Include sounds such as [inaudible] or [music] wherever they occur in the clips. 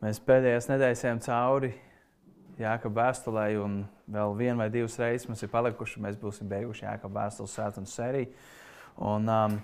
Mēs pēdējās nedēļas ejam cauri Jākapa vēstulē, un vēl viena vai divas reizes mums ir palikuši. Mēs būsim beiguši Jākapa vēstules svētdienas sēriju. Un, um,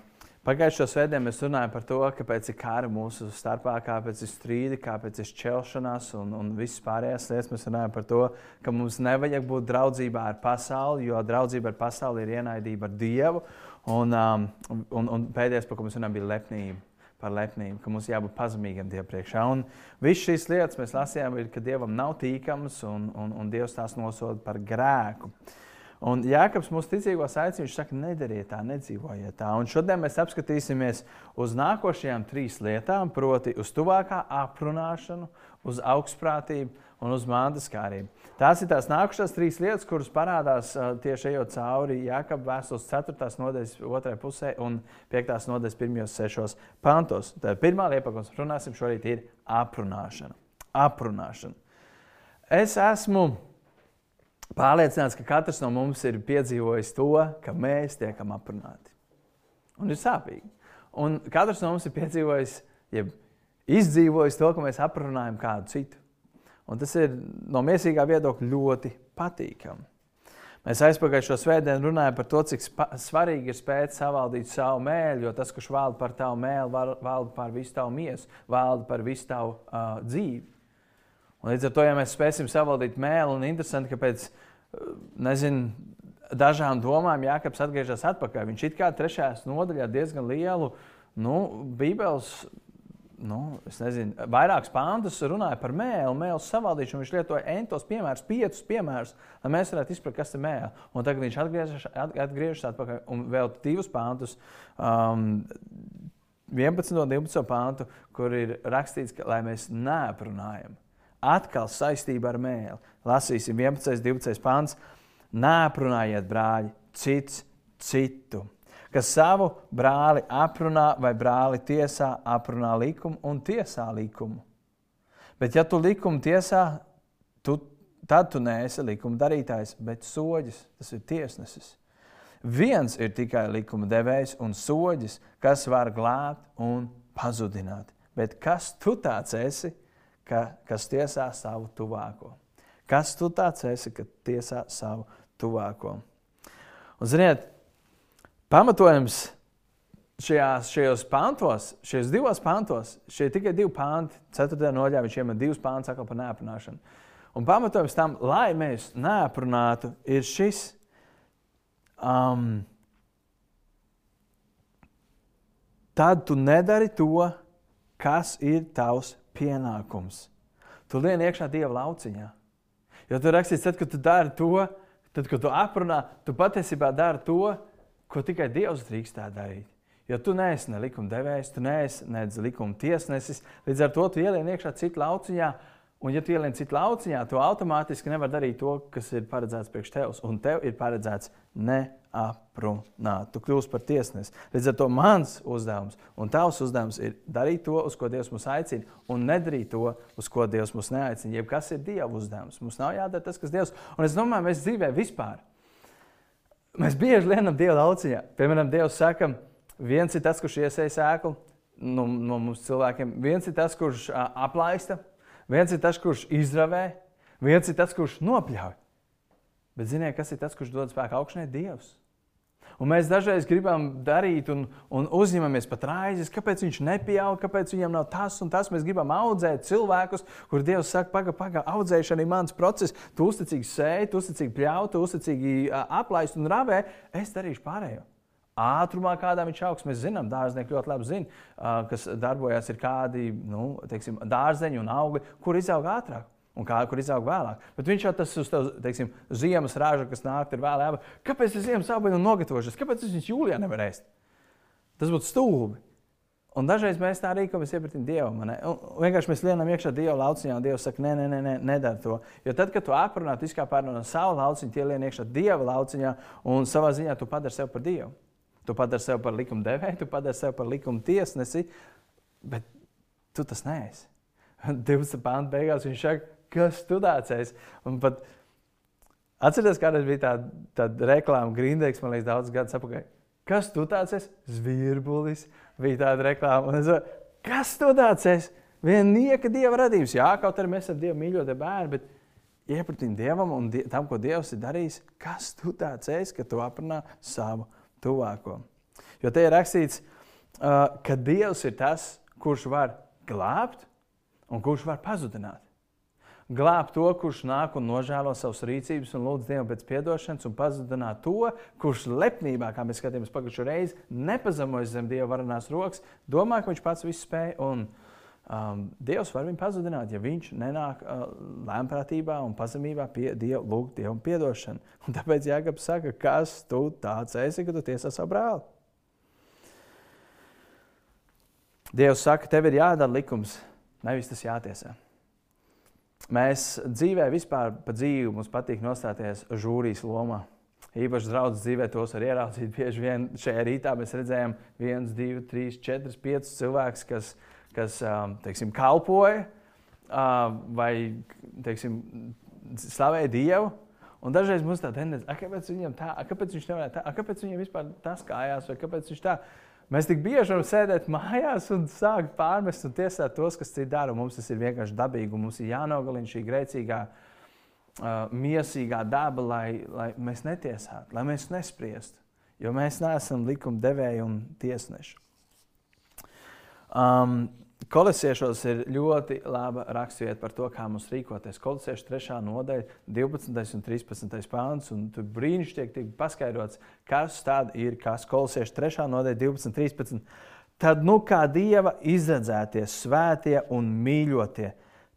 Pagājušā svētdienā mēs runājām par to, kāpēc ir kari mūsu starpā, kāpēc ir strīdi, kāpēc ir šķelšanās un, un visas pārējās lietas. Mēs runājam par to, ka mums nevajag būt draudzībā ar pasauli, jo draudzība ar pasauli ir ienaidība ar Dievu. Un, um, un, un pēdējais, par ko mēs runājam, bija lepnība par lepnību, ka mums jābūt pazemīgiem Dievam priekšā. Un visas šīs lietas mēs lasījām, ir, ka Dievam nav tīkams un, un, un Dievs tās nosoda par grēku. Un Jēkabs mūsu ticīgos aicina, viņš saka, nedariet tā, nedzīvojiet tā. Un šodien mēs apskatīsimies uz nākošajām trīs lietām, proti, uz tuvākā aprunāšanu, uz augstprātību un uz mantaskārību. Tās ir tās nākušās trīs lietas, kuras parādās tieši ejot cauri Jākapa vēstules 4. nodaļas 2. pusē un 5. nodaļas 1. 6. pantos. Tā ir pirmā lieta, par ko mēs runāsim šorīt, ir aprunāšana. aprunāšana. Es esmu pārliecināts, ka katrs no mums ir piedzīvojis to, ka mēs tiekam aprunāti. Un ir sāpīgi. Un katrs no mums ir piedzīvojis, jeb izdzīvojis to, ka mēs aprunājam kādu citu. Un tas ir no mīlīgā viedokļa ļoti patīkami. Mēs aizpagājušo svētdienu runājām par to, cik svarīgi ir spēt savaldīt savu mēlu, jo tas, kurš valda par tavu mēlu, valda par visu tavu miesu, valda par visu tavu uh, dzīvi. Un līdz ar to, ja mēs spēsim savaldīt mēlu, un interesanti, ka pēc nezinu, dažām domām Jānis atgriežas atpakaļ. Viņš it kā trešajā nodaļā diezgan lielu nu, Bībeles nu, nezinu, vairākus pāntus runāja par mēlu, mēlu savaldīšanu. Viņš lietoja entos piemērus, piecus piemērus, lai mēs varētu izprast, kas ir mēls. Un tagad viņš atgriežas, atgriežas atpakaļ un vēl divus pāntus. Um, 11. un 12. pāntu, kur ir rakstīts, ka mēs neaprunājam. Atkal saistībā ar mēlu. Lasīsim 11. un 12. pāns. Neaprunājiet, brāļi, cits citu kas savu brāli aprunā vai brāli tiesā, aprunā likumu un tiesā likumu. Bet, ja tu likumu tiesā, tu, tad tu neesi likuma darītājs, bet soģis, tas ir tiesnesis. Viens ir tikai likuma devējs un soģis, kas var glābt un pazudināt. Bet kas tu tāds esi, ka, kas tiesā savu tuvāko? Kas tu tāds esi, ka tiesā savu tuvāko? Un, ziniet, Pamatojums šajās, šajos pantos, šajos divos pantos, šie tikai divi panti. Ceturtajā nodaļā viņš iemet divus pantus atkal par neaprunāšanu. Un pamatojums tam, lai mēs neaprunātu, ir šis. Um, tad tu nedari to, kas ir tavs pienākums. Tu lien iekšā Dieva lauciņā. Jo tur rakstīts, tad, kad tu dari to, tad, kad tu aprunā, tu patiesībā dari to, ko tikai Dievs drīkstētu darīt. Jo tu neesi ne likuma devējs, tu neesi ne likuma tiesnesis. Līdz ar to tu ieliec iekšā citu lauciņā, un, ja tu ieliec citu lauciņā, tu automātiski nevari darīt to, kas ir paredzēts priekš tevis. Un tev ir paredzēts neaprunāt. Tu kļūsi par tiesnesi. Līdz ar to mans uzdevums un tavs uzdevums ir darīt to, uz ko Dievs mūs aicina, un nedarīt to, uz ko Dievs mūs neaicina. Jeb kas ir Dieva uzdevums? Mums nav jādara tas, kas Dievs. Un es domāju, mēs dzīvē vispār Mēs bieži lienam Dievu lauciņā. Piemēram, Dievs saka, viens ir tas, kurš iesēja sēklu no, no mums cilvēkiem, viens ir tas, kurš aplaista, viens ir tas, kurš izravē, viens ir tas, kurš nopļauj. Bet ziniet, kas ir tas, kurš dod spēku augšanai? Dievs. Un mēs dažreiz gribam darīt un, un uzņemamies pat raizes, kāpēc viņš nepieaug, kāpēc viņam nav tas un tas. Mēs gribam audzēt cilvēkus, kur Dievs saka, pagaidi, pagaidi, audzēšana ir mans process. Tu uzticīgi sēji, tu uzticīgi pļauj, tu uzticīgi aplaist un ravē. Es darīšu pārējo. Ātrumā, kādā viņš augs, mēs zinām, dārznieki ļoti labi zina, kas darbojas, ir kādi nu, teiksim, dārzeņi un augļi, kur izaug ātrāk un kā, kur izaug vēlāk. Bet viņš jau tas uz tev, teiksim, ziemas raža, kas nāk ar vēlēm. Kāpēc es ziemas augļu nogatavošos? Kāpēc es viņus jūlijā nevaru ēst? Tas būtu stulbi. Un dažreiz mēs tā rīkojamies iepratim Dievam. Vienkārši mēs lienam iekšā Dieva lauciņā, un Dievs saka, nē, nē, nē, nē nedara to. Jo tad, kad tu aprunā, tu izkāpā no sava lauciņa, tie lien iekšā Dieva lauciņā, un savā ziņā tu padari sevi par Dievu. Tu padari sevi par likuma devēju, tu padari sevi par likuma tiesnesi, bet tu tas neesi. [laughs] 12. pānta beigās viņš saka, kas tu tāds esi. Pat atcerieties, kādreiz bija tāda, tāda reklāma, Grindēks, man liekas, daudz gadus atpakaļ. Kas tu tāds esi? Zvirbulis bija tāda reklāma. Un es domāju, kas tu tāds esi? Viena nieka dieva radījums. Jā, kaut arī mēs esam dievu mīļotie bērni, bet iepratīm dievam un die, tam, ko dievs ir darījis, kas tu tāds esi, ka tu aprunā savu tuvāko. Jo te ir rakstīts, ka dievs ir tas, kurš var glābt un kurš var pazudināt glābt to, kurš nāk un nožēlo savas rīcības un lūdz Dievu pēc atdošanas, un pazudināt to, kurš lepnībā, kā mēs skatījāmies pagājušo reizi, nepazemojas zem Dieva varenās rokas, domā, ka viņš pats visu spēj. Un, um, Dievs var viņu pazudināt, ja viņš nenāk uh, lēmprātībā un pazemībā pie Dieva, lūgt Dievu atdošanu. [laughs] Un tāpēc Jānis saka, kas tu tāds esi, ka tu tiesā savu brāli. Dievs saka, tev ir jādara likums, nevis tas jātiesā. Mēs dzīvē vispār pa dzīvi mums patīk nostāties žūrijas lomā. Īpaši draudzes dzīvē tos var ieraudzīt. Bieži vien šajā rītā mēs redzējām viens, divi, trīs, četrus, piecus cilvēkus, kas, kas teiksim, kalpoja vai teiksim, slavēja Dievu. Un dažreiz mums tā tendence, kāpēc viņam tā, kāpēc viņš nevarēja tā, kāpēc viņam vispār tas kājās, vai kāpēc viņš tā. Mēs tik bieži varam sēdēt mājās un sākt pārmest un tiesāt tos, kas citi dara. Mums tas ir vienkārši dabīgi, un mums ir jānogalina šī grēcīgā, uh, miesīgā daba, lai, lai mēs netiesātu, lai mēs nespriestu. Jo mēs neesam likuma devēji un tiesneši. Um, Kolosiešos ir ļoti laba raksturvieta par to, kā mums rīkoties. Kolosiešu 3. nodaļa, 12. un 13. pāns. Tur brīnišķīgi tiek paskaidrots, kas tad ir kas. Kolosiešu 3. nodaļa, 12. un 13. Tad, nu, kā dieva izredzētie, svētie un mīļotie,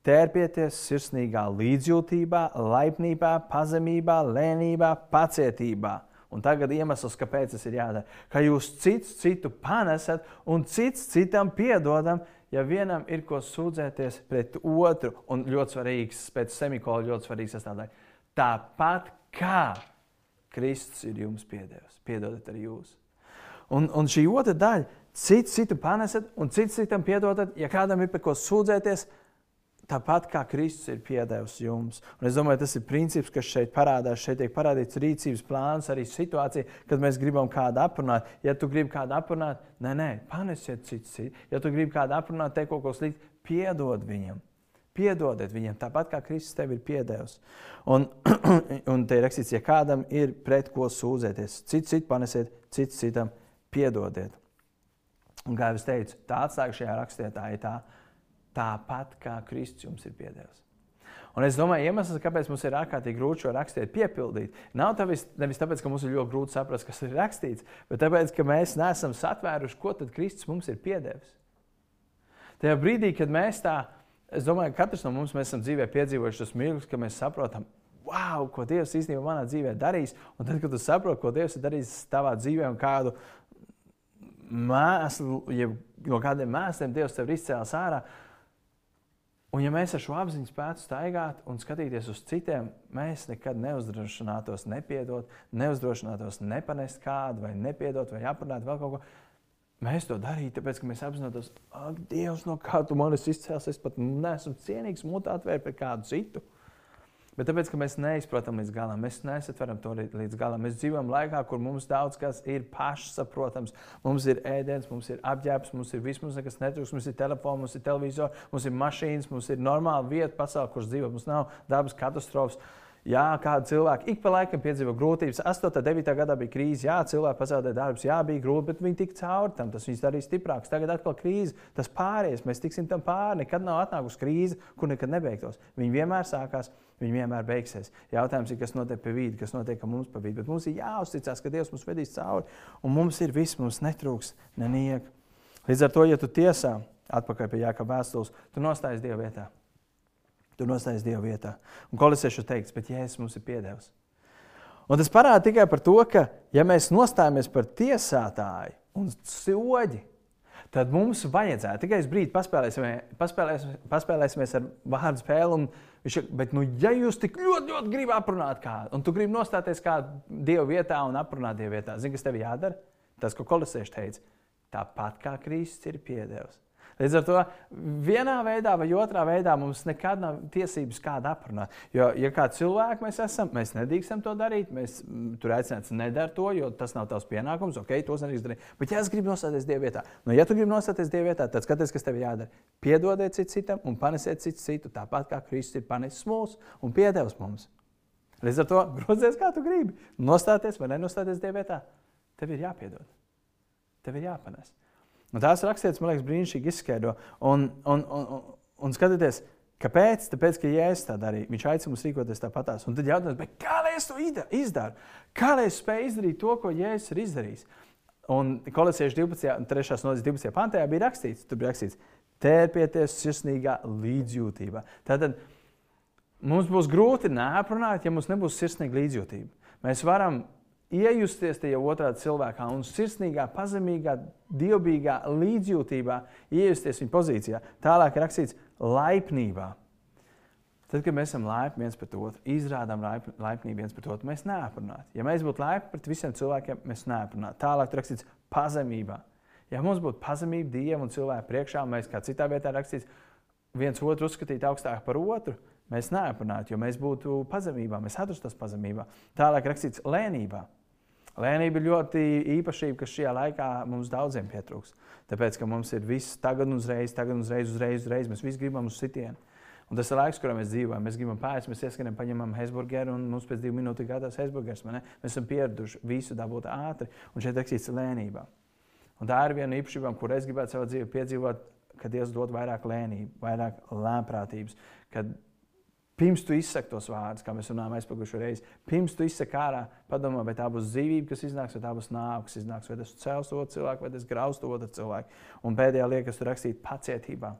tērpieties sirsnīgā līdzjūtībā, laipnībā, pazemībā, lēnībā, pacietībā. Un tagad iemesls, kāpēc tas ir jādara, ka jūs cits citu panesat un cits citam piedodam, ja vienam ir ko sūdzēties pret otru, un ļoti svarīgs, pēc semikola ļoti svarīgs sastāvdaļa, tāpat kā Kristus ir jums piedevis, piedodat arī jūs. Un, un šī otra daļa, cits citu panesat, un cits citam piedodat, ja kādam ir par ko sūdzēties, tāpat kā Kristus ir piedevis jums. Un es domāju, tas ir princips, kas šeit parādās. Šeit tiek parādīts rīcības plāns, arī situācija, kad mēs gribam kādu aprunāt. Ja tu gribi kādu aprunāt, nē, nē, panesiet citu citu. Ja tu gribi kādu aprunāt, te kaut ko sliktu, piedod viņam. Piedodiet viņam, tāpat kā Kristus tev ir piedevis. Un, [clears throat] un te ir rakstīts, ja kādam ir pret ko sūdzēties, citu citu panesiet, citu citam piedodiet. Un, kā jau es teicu, tā atslēga šajā rakstā ir tā, tāpat kā Kristus jums ir piedevis. Un es domāju, iemesls, kāpēc mums ir ārkārtīgi grūti šo rakstīt, piepildīt, nav tavis, nevis tāpēc, ka mums ir ļoti grūti saprast, kas ir rakstīts, bet tāpēc, ka mēs neesam satvēruši, ko tad Kristus mums ir piedevis. Tajā brīdī, kad mēs tā, es domāju, ka katrs no mums esam dzīvē piedzīvojuši tos mirkļus, ka mēs saprotam, wow, ko Dievs īstenībā manā dzīvē darīs. Un tad, kad tu saproti, ko Dievs ir darījis tavā dzīvē un kādu mēslu, ja no kādiem mēsliem Dievs tev ir izcēlis ārā, Un, ja mēs ar šo apziņu spētu staigāt un skatīties uz citiem, mēs nekad neuzdrošinātos nepiedot, neuzdrošinātos nepanest kādu, vai nepiedot, vai aprunāt vēl kaut ko. Mēs to darītu, tāpēc, ka mēs apzināmies, ka Dievs, no kā tu manis izcēlies, es pat neesmu cienīgs mutā atvērt pret kādu citu. Bet tāpēc, ka mēs neizprotam līdz galam, mēs nesatveram to līdz galam. Mēs dzīvojam laikā, kur mums daudz kas ir pašsaprotams. Mums ir ēdiens, mums ir apģērbs, mums ir viss, mums nekas netrūks, mums ir telefons, mums ir televizors, mums ir mašīnas, mums ir normāla vieta pasaulē, kur dzīvo. Mums nav dabas katastrofas. Jā, kādi cilvēki ik pa laikam piedzīvo grūtības. 8. un 9. gadā bija krīze, jā, cilvēki pazaudēja darbus, jā, bija grūti, bet viņi tika cauri tam. Tas viņus darīja stiprākus. Tagad atkal krīze, tas pāries, mēs tiksim tam pāri. Nekad nav atnākusi krīze, kur nekad nebeigtos. Viņi vienmēr sākās, viņi vienmēr beigsies. Jautājums ir, kas notiek pie vīdes, kas notiek mums pa vīdi. Bet mums ir jāuzticas, ka Dievs mums vedīs cauri, un mums ir viss, mums netrūks neniek. Līdz ar to, ja tu tiesā atpakaļ pie Jāka vēstules, tu nostājies Dieva vietā. Tu nostājies Dieva vietā. Un kolosiešu teiks, bet Jēzus mums ir piedevis. Un tas parāda tikai par to, ka, ja mēs nostājamies par tiesātāju un soģi, tad mums vajadzētu tikai brīdi paspēlēsimies, paspēlēsimies, paspēlēsimies ar vārdu spēli. Un, viņš, bet, nu, ja jūs tik ļoti, ļoti gribat aprunāt kādu, un tu gribi nostāties kādā dieva vietā un aprunāt dieva vietā, zini, kas tev jādara? Tas, ko kolosieši teica, tāpat kā Kristus ir piedevis. Līdz ar to vienā veidā vai otrā veidā mums nekad nav tiesības kādu aprunāt. Jo, ja kā cilvēki mēs esam, mēs nedrīkstam to darīt. Mēs mm, tur aicināts nedara to, jo tas nav tavs pienākums. Ok, tos nedrīkst darīt. Bet, ja es gribu nostāties Dieva vietā, nu, ja tu gribi nostāties Dieva vietā, tad skaties, kas tev jādara. Piedodiet citam, un panesiet citu, citu tāpat kā Kristus ir panesis mūsu un piedevis mums. Līdz ar to grozies, kā tu gribi. Nostāties vai nenostāties Dieva vietā, tev ir jāpiedod. Tev ir jāpanes. Un tās rakstītas, man liekas, brīnišķīgi izskaidro. Un, un, un, un, un skatieties, kāpēc? Tāpēc, ka Jēzus tā darīja. Viņš aicina mums rīkoties tāpatās. Un tad jautājums, kā lai es to izdaru? Kā lai es spēju izdarīt to, ko Jēzus ir izdarījis? Un kolēģis 12. 3. nodaļas 12. pantā bija rakstīts, tur bija rakstīts, tērpieties sirsnīgā līdzjūtībā. Tātad mums būs grūti neaprunāt, ja mums nebūs sirsnīga līdzjūtība. Mēs varam iejusties tajā otrā cilvēkā un sirsnīgā, pazemīgā, dievbijīgā līdzjūtībā iejusties viņa pozīcijā. Tālāk ir rakstīts laipnībā. Tad, kad mēs esam laipni viens pret otru, izrādām laipnību viens pret otru, mēs neaprunājam. Ja mēs būtu laipni pret visiem cilvēkiem, mēs neaprunājam. Tālāk ir rakstīts pazemībā. Ja mums būtu pazemība Dievam un cilvēku priekšā, mēs kā citā vietā rakstīts, viens otru uzskatīt augstāk par otru, mēs neaprunājam, jo mēs būtu pazemībā, mēs atrastos pazemībā. Tālāk rakstīts lēnībā. Lēnība ir ļoti īpašība, kas šajā laikā mums daudziem pietrūks. Tāpēc, ka mums ir viss tagad uzreiz, tagad uzreiz, uzreiz, uzreiz. Mēs visi gribam uz sitienu. Un tas ir laiks, kurā mēs dzīvojam. Mēs gribam pāriest, mēs ieskanam, paņemam hezburgeru, un mums pēc divu minūtu ir gatavs hezburgers. Mēs esam pieraduši visu dabūt ātri, un šeit rakstīts lēnībā. Un tā ir viena no īpašībām, kur es gribētu savā dzīvē piedzīvot, kad Dievs dod vairāk lēnību, vairāk lēmprātības, kad Pirms tu izsaki tos vārdus, kā mēs runājām aizpagājušajā reizē, pirms tu izsaki ārā, padomā, vai tā būs dzīvība, kas iznāks, vai tā būs nāve, kas iznāks, vai tas cels otru cilvēku, vai tas grauz otru cilvēku. Un pēdējā lieta, kas tur rakstīta, pacietībā.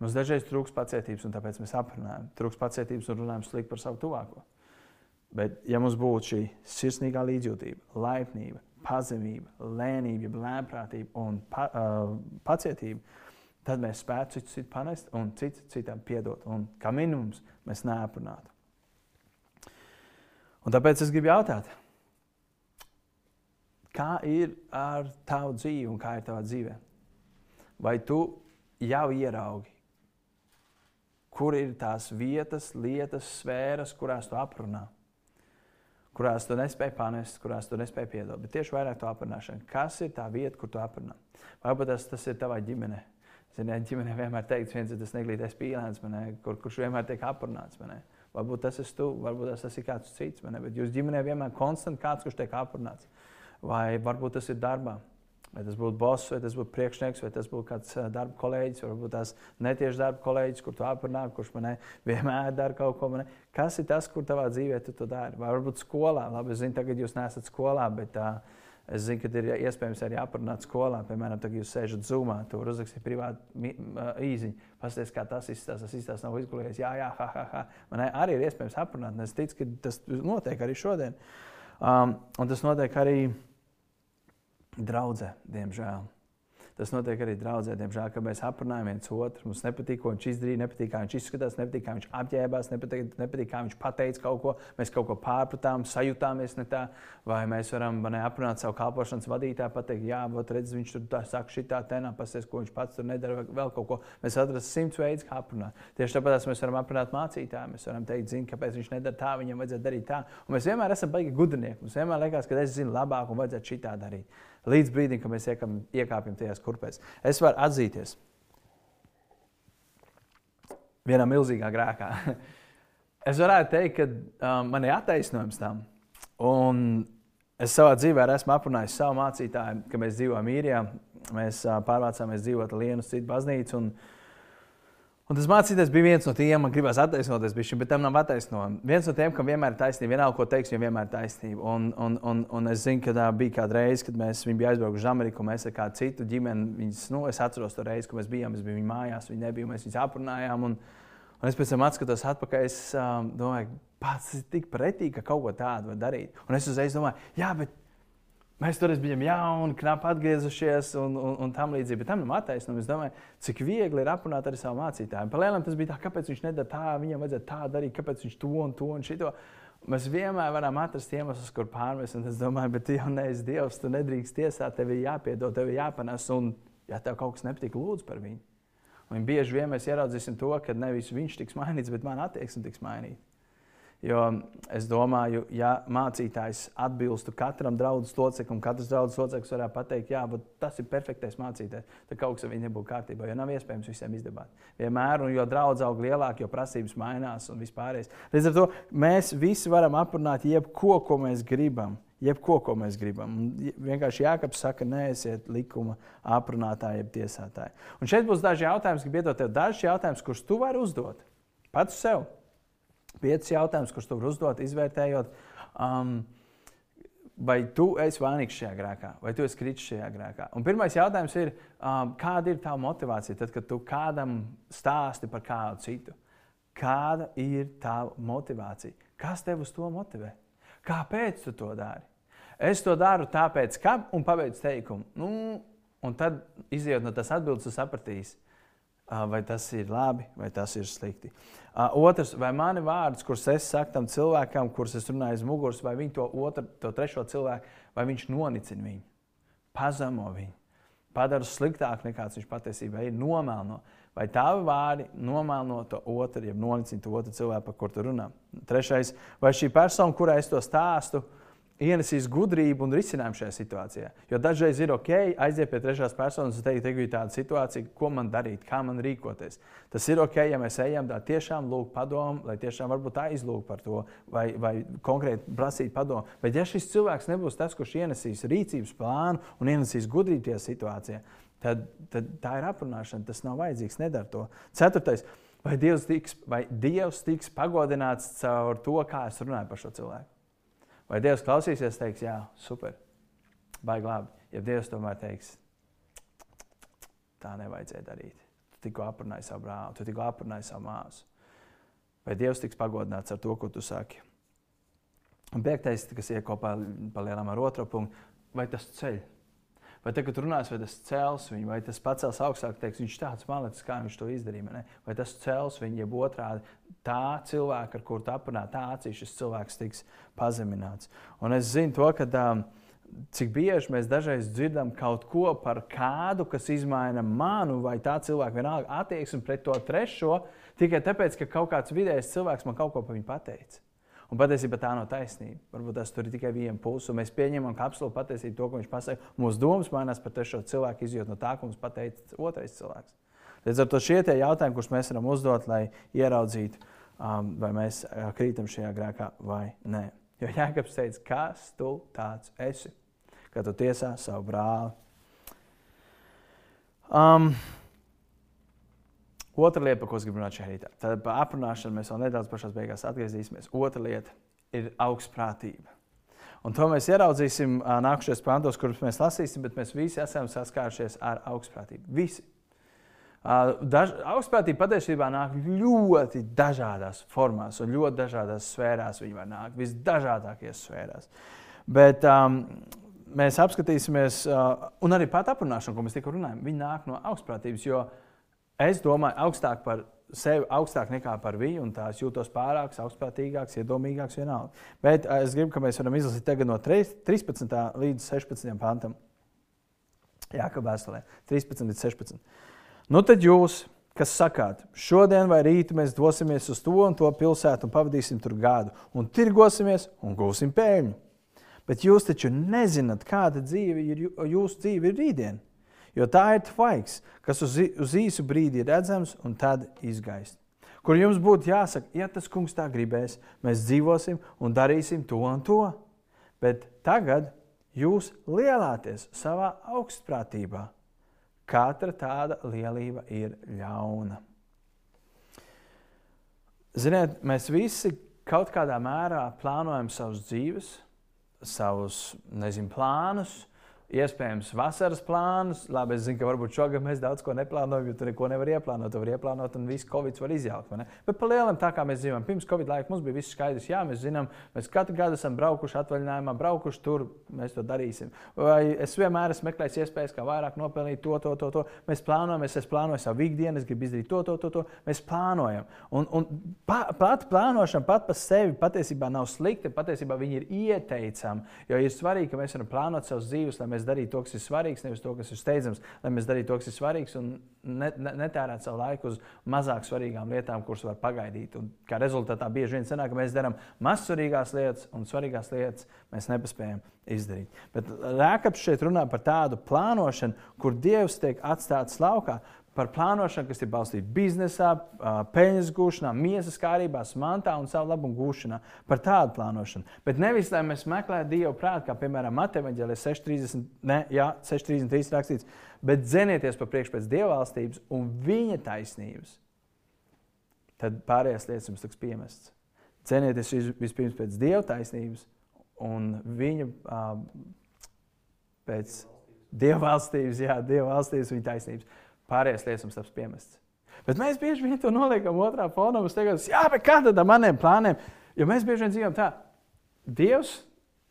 Mums dažreiz trūks pacietības, un tāpēc mēs aprunājam. Trūks pacietības un runājam slikti par savu tuvāko. Bet, ja mums būtu šī sirsnīgā līdzjūtība, laipnība, pazemība, lēnība, lēmprātība un pa, uh, pacietība, tad mēs spētu citu, citu panest un citu citam piedot. Un kā minimums mēs neaprunātu. Un tāpēc es gribu jautāt, kā ir ar tavu dzīvi un kā ir tavā dzīvē? Vai tu jau ieraugi, kur ir tās vietas, lietas, sfēras, kurās tu aprunā? kurās tu nespēji panest, kurās tu nespēji piedot. Bet tieši vairāk to aprunāšanu. Kas ir tā vieta, kur tu aprunā? Varbūt tas, tas ir tavā ģimenē. Ziniet, ģimenē vienmēr teiks, viens ir tas neglītais pīlēns, manē, kur, kurš vienmēr tiek aprunāts. Varbūt tas esi tu, varbūt tas, ir kāds cits. Bet jūs ģimenē vienmēr konstanti kāds, kurš tiek aprunāts. Vai varbūt tas ir darbā. Vai tas būtu boss, vai tas būtu priekšnieks, vai tas būtu kāds darba kolēģis, varbūt tās netieši darba kolēģis, kur tu aprunā, kurš man vienmēr dara kaut ko. Manē. Kas ir tas, kur tavā dzīvē tu to dari? Vai varbūt skolā, labi, es zinu, tagad jūs neesat skolā, bet uh, Es zinu, ka ir iespējams arī aprunāt skolā. Piemēram, tagad jūs sēžat zumā, tur uzrakstīt privātu īziņu. Pastāstiet, kā tas izstāsta. Tas izstāsta nav izgulējies. Jā, jā, ha, ha, ha. Man arī ir iespējams aprunāt. Es ticu, ka tas notiek arī šodien. Um, un tas notiek arī draudzē, diemžēl. Tas notiek arī draudzē. Diemžēl, kad mēs aprunājam viens otru, mums nepatīk, ko viņš izdarīja, nepatīk, kā viņš izskatās, nepatīk, kā viņš apģērbās, nepatīk, nepatīk kā viņš pateica kaut ko. Mēs kaut ko pārpratām, sajūtāmies ne tā, vai mēs varam ne, aprunāt savu kalpošanas vadītāju, pateikt, jā, bet redz, viņš tur tā saka, šitā tenā, pasies, ko viņš pats tur nedara, vēl kaut ko. Mēs atrasim simts veidus, kā aprunāt. Tieši tāpēc mēs varam aprunāt mācītāju. Mēs varam teikt, zini, kāpēc viņš nedara tā, viņam vajadzētu darīt tā. Un mēs vienmēr esam baigi gudrinieki. Mums vienmēr liekas, ka es zinu labāk un vajadzētu šitā darīt. Līdz brīdim, kad mēs iekam, iekāpjam tajās kurpēs. Es varu atzīties vienā milzīgā grēkā. [laughs] es varētu teikt, ka um, man ir attaisnojums tam. Un es savā dzīvē esmu aprunājis savu mācītāju, ka mēs dzīvojam īrijā. Mēs uh, pārvācāmies dzīvot Lienu citu baznīcu. Un, uh, Un tas mācītājs bija viens no tiem, man gribās attaisnoties, bišķi, bet tam nav attaisnojuma. Viens no tiem, kam vienmēr ir taisnība, vienalga, ko teiks, viņam vienmēr ir taisnība. Un, un, un, un es zinu, ka tā bija kāda reize, kad mēs bijām aizbraukuši uz Ameriku, mēs ar kādu citu ģimeni, viņas, nu, es atceros to reizi, kad mēs bijām, es biju viņu mājās, viņi nebija, mēs viņus aprunājām. Un, un es pēc tam atskatos atpakaļ, es um, domāju, pats ir tik pretīgi, ka kaut ko tādu var darīt. Un es uzreiz domāju, jā, bet Mēs toreiz bijām jauni, knapi atgriezušies un, un, un tam līdzīgi. Bet tam nav attaisnojums. Es domāju, cik viegli ir aprunāt arī savu mācītāju. Palēnām tas bija tā, kāpēc viņš nedara tā, viņam vajadzētu tā darīt, kāpēc viņš to un to un šito. Mēs vienmēr varam atrast iemeslus, kur pārmest. Es domāju, bet tu jau neesi Dievs, tu nedrīkst tiesāt, tev ir jāpiedod, tev ir jāpanes. Un Ja tev kaut kas nepatīk, lūdzu par viņu. Un bieži vien mēs ieraudzīsim to, ka nevis viņš tiks mainīts, bet man attieksme tiks mainīta. Jo es domāju, ja mācītājs atbilstu katram draugu loceklim, katrs draugs loceklis varētu pateikt, jā, tas ir perfektais mācītājs, tad kaut kas ar viņu nebūtu kārtībā. Jo nav iespējams visiem izdevāt. Vienmēr, un jo draugs aug lielāk, jo prasības mainās un vispārējais. Līdz ar to mēs visi varam aprunāt jebko, ko mēs gribam. Jebko, ko mēs gribam. Un vienkārši Jānis saka, neesiet likuma aprunātāji, jeb tiesātāji. Un šeit būs daži jautājumi, kas iedod tev dažus jautājumus, kurus tu vari uzdot pats sev. Piecus jautājumus, kurus tu vari uzdot, izvērtējot, um, vai tu esi vainīgs šajā grēkā, vai tu esi kritis šajā grēkā. Un pirmais jautājums ir, um, kāda ir tava motivācija, tad, kad tu kādam stāsti par kādu citu? Kāda ir tava motivācija? Kas tev uz to motivē? Kāpēc tu to dari? Es to daru tāpēc, ka, un pabeidzu teikumu. Nu, un tad, izjūt no tās atbildes, tu sapratīsi, vai tas ir labi, vai tas ir slikti. Otrs, vai mani vārdus, kurus es saku tam cilvēkam, kurus es runāju aiz muguras, vai viņš to otru, to trešo cilvēku, vai viņš nonicina viņu, pazemo viņu, padara sliktāku nekā viņš patiesībā ir, nomēlo. Vai tavi vārdi nomēlo to otru, ja nonicina to otru cilvēku, par kuru tu runā? Trešais, vai šī persona, kurai es to stāstu, uh, ienesīs gudrību un risinājumu šajā situācijā. Jo dažreiz ir ok, aiziet pie trešās personas un teikt, ka ir tāda situācija, ko man darīt, kā man rīkoties. Tas ir ok, ja mēs ejam tā tiešām lūgt padomu, lai tiešām varbūt aizlūgt par to vai, vai konkrēti prasīt padomu. Bet ja šis cilvēks nebūs tas, kurš ienesīs rīcības plānu un ienesīs gudrību tajā situācijā, tad, tad tā ir aprunāšana. Tas nav vajadzīgs, nedara to. Ceturtais. Vai Dievs tiks, vai Dievs tiks pagodināts caur to, kā es runāju par šo cilvēku? Vai Dievs klausīsies, teiks, jā, super, baigi labi. Ja Dievs tomēr teiks, tā nevajadzēja darīt. Tu tikko aprunāji savu brāli, tu tikko aprunāji savu māsu. Vai Dievs tiks pagodināts ar to, ko tu saki? Un piektais, kas iet kopā palielinām ar otro punktu, vai tas ceļš? Vai tagad runās, vai tas cels viņu, vai tas pacels augstāk, teiks, viņš tāds malecis, kā viņš to izdarīja. Ne? Vai tas cels viņu, jeb otrādi tā cilvēka, ar kuru aprunā, tā acīs šis cilvēks tiks pazemināts. Un es zinu to, ka um, cik bieži mēs dažreiz dzirdam kaut ko par kādu, kas izmaina manu vai tā cilvēka vienalga attieksmi pret to trešo, tikai tāpēc, ka kaut kāds vidējs cilvēks man kaut ko par viņu pateica. Un patiesībā tā nav taisnība. Varbūt tas tur ir tikai viena puse. Mēs pieņemam, ka absolūti patiesība to, ko viņš pasaka. Mūsu domas mainās par trešo cilvēku, izjūt no tā, ko mums pateica otrais cilvēks. Līdz ar to šie ir jautājumi, kurus mēs varam uzdot, lai ieraudzītu, um, vai mēs uh, krītam šajā grēkā vai nē. Jo Jēkabs teica, kas tu tāds esi, kad tu tiesā savu brāli. Um, Otra lieta, par ko es gribu runāt rītā, tad par aprunāšanu mēs vēl nedaudz pašās beigās atgriezīsimies. Otra lieta ir augstprātība. Un to mēs ieraudzīsim nākamajos pantos, kurus mēs lasīsim, bet mēs visi esam saskārušies ar augstprātību. Visi. Daž, augstprātība patiesībā nāk ļoti dažādās formās un ļoti dažādās sfērās. Viņa var nākt visdažādākajās sfērās. Bet um, mēs apskatīsimies, uh, un arī pat aprunāšana, ko mēs tikko runājam, viņa nāk no augstprātības. Jo uh, Es domāju, augstāk par sevi, augstāk nekā par viņu, un tās jūtos pārāks, augstprātīgāks, iedomīgāks vienalga. Bet es gribu, ka mēs varam izlasīt tagad no 13. līdz 16. pantam. Jā, kā vēstulē, 13 līdz 16. Nu tad jūs, kas sakāt, šodien vai rīt mēs dosimies uz to un to pilsētu un pavadīsim tur gadu, un tirgosimies un gūsim pēļņu. Bet jūs taču nezināt, kāda dzīve ir jūsu dzīve ir rītdiena jo tā ir tvaiks, kas uz, uz īsu brīdi ir redzams un tad izgaist. Kur jums būtu jāsaka, ja tas kungs tā gribēs, mēs dzīvosim un darīsim to un to. Bet tagad jūs lielāties savā augstprātībā. Katra tāda lielība ir ļauna. Ziniet, mēs visi kaut kādā mērā plānojam savus dzīves, savus nezinu, plānus, Iespējams, vasaras plānus. Labi, es zinu, ka varbūt šogad mēs daudz ko neplānojam, jo tur neko nevar ieplānot. Tur var ieplānot, un viss Covid var izjaukt. Bet par lielam, tā kā mēs dzīvojam, pirms Covid laika mums bija viss skaidrs. Jā, mēs zinām, mēs katru gadu esam braukuši atvaļinājumā, braukuši tur, mēs to darīsim. Vai es vienmēr esmu meklējis iespējas, kā vairāk nopelnīt to, to, to. to. Mēs plānojam, es, plānoju savu ikdienu, es gribu izdarīt to, to, to. to. Mēs plānojam. Un, un pa, pat plānošana pat par sevi patiesībā nav slikta. Patiesībā viņi ir ieteicami, jo ir svarīgi, ka mēs varam plānot savus dzīves, lai mēs mēs darītu to, kas ir svarīgs, nevis to, kas ir steidzams, lai mēs darītu to, kas ir svarīgs un ne, ne, netērētu savu laiku uz mazāk svarīgām lietām, kuras var pagaidīt. Un kā rezultātā bieži vien sanāk, ka mēs darām mazsvarīgās lietas un svarīgās lietas mēs nepaspējam izdarīt. Bet Rēkaps šeit runā par tādu plānošanu, kur Dievs tiek atstāts laukā, par plānošanu, kas ir balstīta biznesā, peļņas gūšanā, miesas kārībās, mantā un savu labumu gūšanā. Par tādu plānošanu. Bet nevis, lai mēs meklētu Dievu prātu, kā piemēram Mateviņģēlē 6.30, ne, jā, 6.33 rakstīts, bet dzenieties pa priekšu pēc Dieva valstības un viņa taisnības. Tad pārējās lietas jums tiks piemestas. Cenieties vispirms pēc Dieva taisnības un viņa uh, pēc Dieva valstības, jā, Dieva valstības, viņa taisnības pārējais lietas mums taps piemests. Bet mēs bieži vien to noliekam otrā fonā. Mēs teikam, jā, bet kā tad ar maniem plāniem? Jo mēs bieži vien dzīvojam tā, Dievs,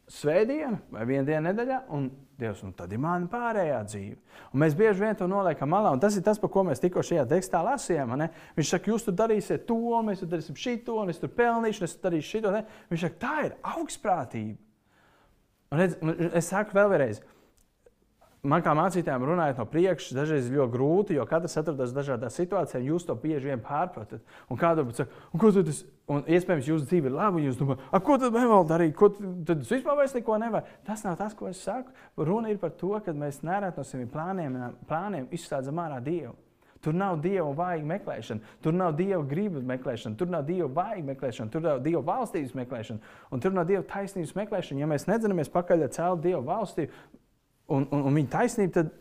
svētdiena vai viena diena nedēļā, un Dievs, un tad ir mana pārējā dzīve. Un mēs bieži vien to noliekam malā, un tas ir tas, par ko mēs tikko šajā tekstā lasījām. Ne? Viņš saka, jūs tur darīsiet to, mēs tur darīsim šito, un es tur pelnīšu, un es darīšu šito. Ne? Viņš saka, tā ir augstprātība. Un redz, es saku vēlreiz, Man kā mācītājiem runājot no priekšas, dažreiz ir ļoti grūti, jo katrs atrodas dažādās situācijās, un jūs to bieži vien pārpratat. Un kāda ir tā, un iespējams, jūsu dzīve ir laba, un jūs domājat, ko tad vēl darīt, ko tad es vispār vairs neko nevaru. Tas nav tas, ko es saku. Runa ir par to, ka mēs nereti no saviem plāniem, plāniem izslēdzam ārā Dievu. Tur nav dieva vājīga meklēšana, tur nav dieva gribas meklēšana, tur nav dieva vājīga meklēšana, tur nav dieva valstības meklēšana, un tur nav dieva taisnības meklēšana. Ja mēs nedzinamies pakaļ ar cēlu dievu valstību, un, un, un viņa taisnība, tad,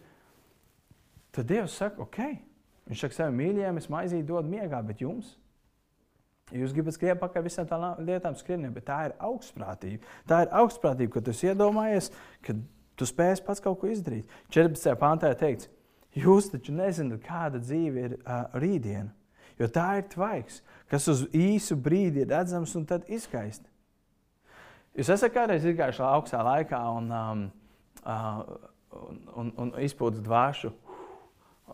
tad Dievs saka, ok, viņš saka saviem mīļajiem, es maizīt dod miegā, bet jums? Jūs gribat skriet pakaļ visām tām lietām, skrieniem, bet tā ir augstprātība. Tā ir augstprātība, ka tu iedomājies, ka tu spēsi pats kaut ko izdarīt. 14. pāntā ir teikts, jūs taču nezināt, kāda dzīve ir uh, rītdiena, jo tā ir tvaiks, kas uz īsu brīdi ir redzams un tad izskaisti. Jūs esat kādreiz izgājuši augstā laikā un um, un, un, un izpūtas dvāšu.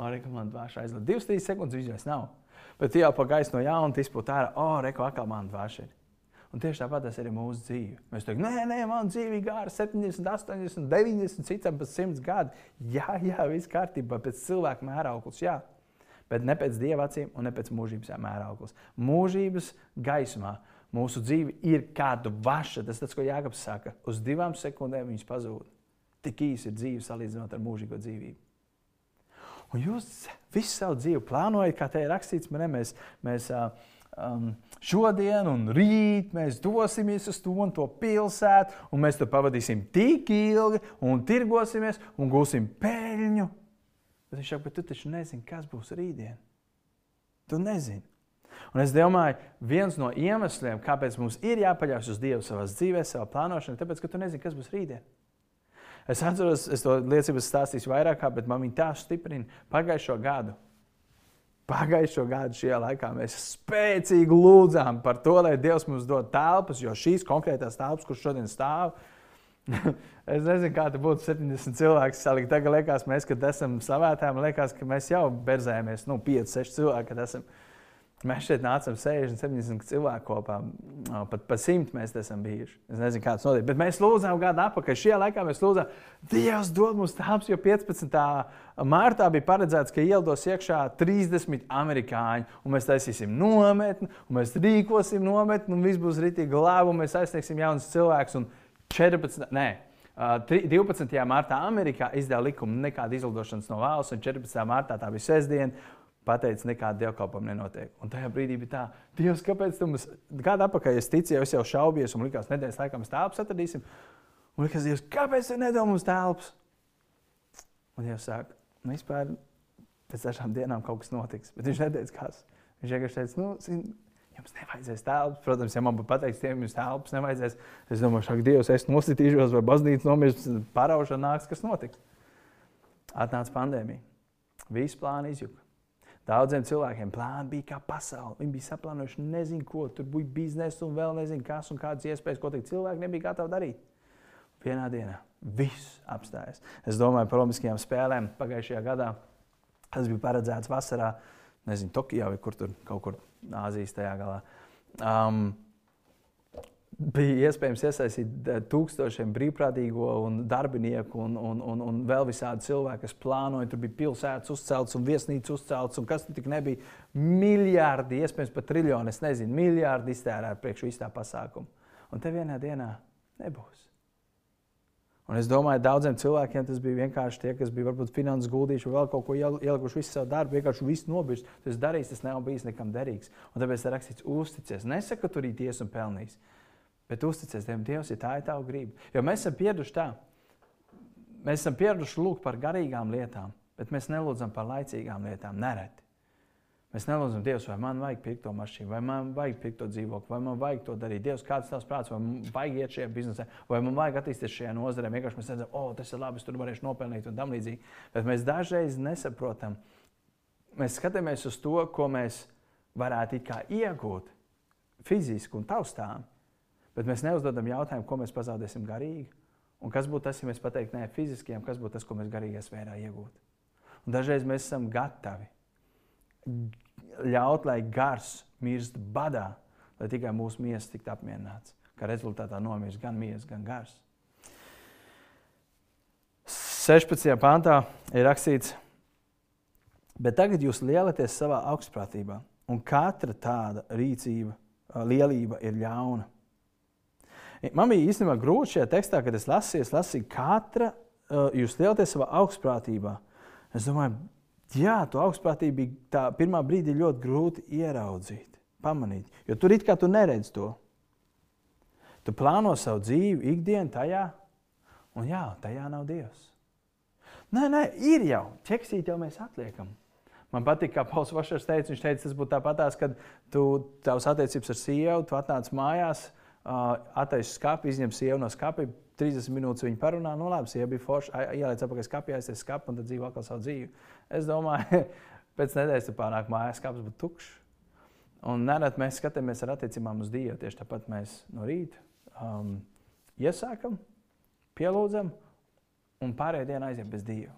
Arī man dvāša aizlaiž. Divas, trīs sekundes viņas nav. Bet jau pa gaisu no jauna izpūta ārā, o, reko, atkal man dvāša ir. Un tieši tāpat tas ir mūsu dzīve. Mēs teikam, nē, nē, man dzīve ir gara 70, 80, 90, citam pat 100 gadi. Jā, jā, viss kārtībā, pēc cilvēka mērauklis, jā. Bet ne pēc dieva acīm un ne pēc mūžības mērauklis. Mūžības gaismā mūsu dzīve ir kāda vaša. Tas tas, ko Jānis saka. Uz divām sekundēm viņas pazūd. Tik īsi ir dzīve salīdzinot ar mūžīgo dzīvību. Un jūs visu savu dzīvi plānojat, kā te ir rakstīts, ne, mēs, mēs um, šodien un rīt mēs dosimies uz to un to pilsētu, un mēs tur pavadīsim tik ilgi, un tirgosimies un gūsim peļņu. Bet viņš saka, bet tu taču nezini, kas būs rītdien. Tu nezini. Un es domāju, viens no iemesliem, kāpēc mums ir jāpaļaujas uz Dievu savā dzīvē, savā plānošanā, ir tas, ka tu nezini, kas būs rītdien. Es atceros, es to liecību stāstīju vairāk, kā, bet man viņa tā stiprina pagājušo gadu. Pagājušo gadu šajā laikā mēs spēcīgi lūdzām par to, lai Dievs mums dod telpas, jo šīs konkrētās telpas, kuras šodien stāv, [laughs] es nezinu, kā tas būtu 70 cilvēki salikt. Tagad liekas, mēs, kad esam savētām, liekas, ka mēs jau berzējamies, nu, 5, 6 cilvēki, kad esam. Mēs šeit nācām 60, 70 cilvēku kopā. Pat pa simt mēs esam bijuši. Es nezinu, kāds notiek. Bet mēs lūdzām gadu atpakaļ. Šajā laikā mēs lūdzām, Dievs dod mums tāps, jo 15. martā bija paredzēts, ka ieldos iekšā 30 amerikāņi. Un mēs taisīsim nometni, un mēs rīkosim nometni, un viss būs rītīgi labi, un mēs aizsniegsim jaunus cilvēkus. Un 14. Nē, 12. martā Amerikā izdeva likumu nekāda izlidošanas no valsts, un 14. martā tā bija sestdiena pateicis, nekāda dievkalpojuma nenotiek. Un tajā brīdī bija tā, Dievs, kāpēc tu mums, kādā apakaļ es ticēju, es jau šaubies, un likās, nedēļas laikā mēs telpas atradīsim. Un likās, Dievs, kāpēc tu nedod mums telpas? Un Dievs saka, nu, vispār pēc dažām dienām kaut kas notiks. Bet viņš neteica, kas. Viņš vienkārši teica, nu, zin, jums nevajadzēs telpas. Protams, ja man būtu pateicis, tiem jums telpas nevajadzēs, es domāju, šāk Dievs, es nosītīšos vai baznīca nomirs, paraušana nāks, kas notiks. Atnāca pandēmija. Visi plāni izjuka. Daudziem cilvēkiem plāni bija kā pasaule. Viņi bija saplānojuši nezinu ko. Tur bija biznesa un vēl nezinu kas un kādas iespējas, ko teikt. Cilvēki nebija gatavi darīt. Vienā dienā viss apstājas. Es domāju par Olimpiskajām spēlēm pagājušajā gadā. Tas bija paredzēts vasarā, nezinu, Tokijā vai kur tur kaut kur Āzijas tajā galā. Um, bija iespējams iesaistīt eh, tūkstošiem brīvprātīgo un darbinieku un, un, un, un vēl visādi cilvēki, kas plānoja. Tur bija pilsētas uzceltas un viesnīcas uzceltas, un kas tur tik nebija. Miljardi, iespējams, pat triljoni, es nezinu, miljardi iztērēt priekš visā pasākuma. Un te vienā dienā nebūs. Un es domāju, daudziem cilvēkiem tas bija vienkārši tie, kas bija varbūt finanses guldījuši, vēl kaut ko ielikuši visu savu darbu, vienkārši visu nobijis. Tas darījis, tas nav bijis nekam derīgs. Un tāpēc ir rakstīts, uzticies. Nesaka, ka tur ir tiesa un pelnījis. Bet uzticies Dievam, Dievs, ja tā ir tava griba. Jo mēs esam pieraduši tā. Mēs esam pieraduši lūgt par garīgām lietām, bet mēs nelūdzam par laicīgām lietām. Nereti. Mēs nelūdzam, Dievs, vai man vajag pirkt to mašīnu, vai man vajag pirkt to dzīvokli, vai man vajag to darīt. Dievs, kāds tavs prāts, vai man vajag iet šajā biznesā, vai man vajag attīstīties šajā nozarē. Vienkārši mēs redzam, oh, tas ir labi, es tur varēšu nopelnīt un tam līdzīgi. Bet mēs dažreiz nesaprotam. Mēs skatāmies uz to, ko mēs varētu iegūt fiziski un taustām, Bet mēs neuzdodam jautājumu, ko mēs pazaudēsim garīgi. Un kas būtu tas, ja mēs pateiktu, nē, fiziskiem, kas būtu tas, ko mēs garīgajā sfērā iegūtu. Un dažreiz mēs esam gatavi ļaut, lai gars mirst badā, lai tikai mūsu miesas tiktu apmierināts. Kā rezultātā nomirst gan miesas, gan gars. 16. pāntā ir rakstīts, bet tagad jūs lielaties savā augstprātībā, un katra tāda rīcība, lielība ir ļauna. Man bija īstenībā grūti šajā tekstā, kad es lasīju, es lasīju, katra uh, jūs lielties savā augstprātībā. Es domāju, jā, to augstprātību bija tā pirmā brīdī ļoti grūti ieraudzīt, pamanīt. Jo tur it kā tu neredz to. Tu plāno savu dzīvi, ikdienu tajā, un jā, tajā nav Dievs. Nē, nē, ir jau. Ķeksīt jau mēs atliekam. Man patīk, kā Pauls Vašers teica, viņš teica, tas būtu tāpatās, kad tu tavs attiecības ar sievu, tu atnāc mājās, Uh, attaisno skāpi, izņem sievu no skāpja, 30 minūtes viņa parunā. Nu, labi, sieva bija forša, ieliec apakaļ skāpī, aiztais skāpī un tad dzīvo atkal savu dzīvi. Es domāju, [laughs] pēc nedēļas tu pārnāk mājās, skāpis būtu tukšs. Un nerad mēs skatāmies ar attiecībām uz Dievu. Tieši tāpat mēs no rīta um, iesākam, pielūdzam, un pārējā dienā aiziet bez Dieva.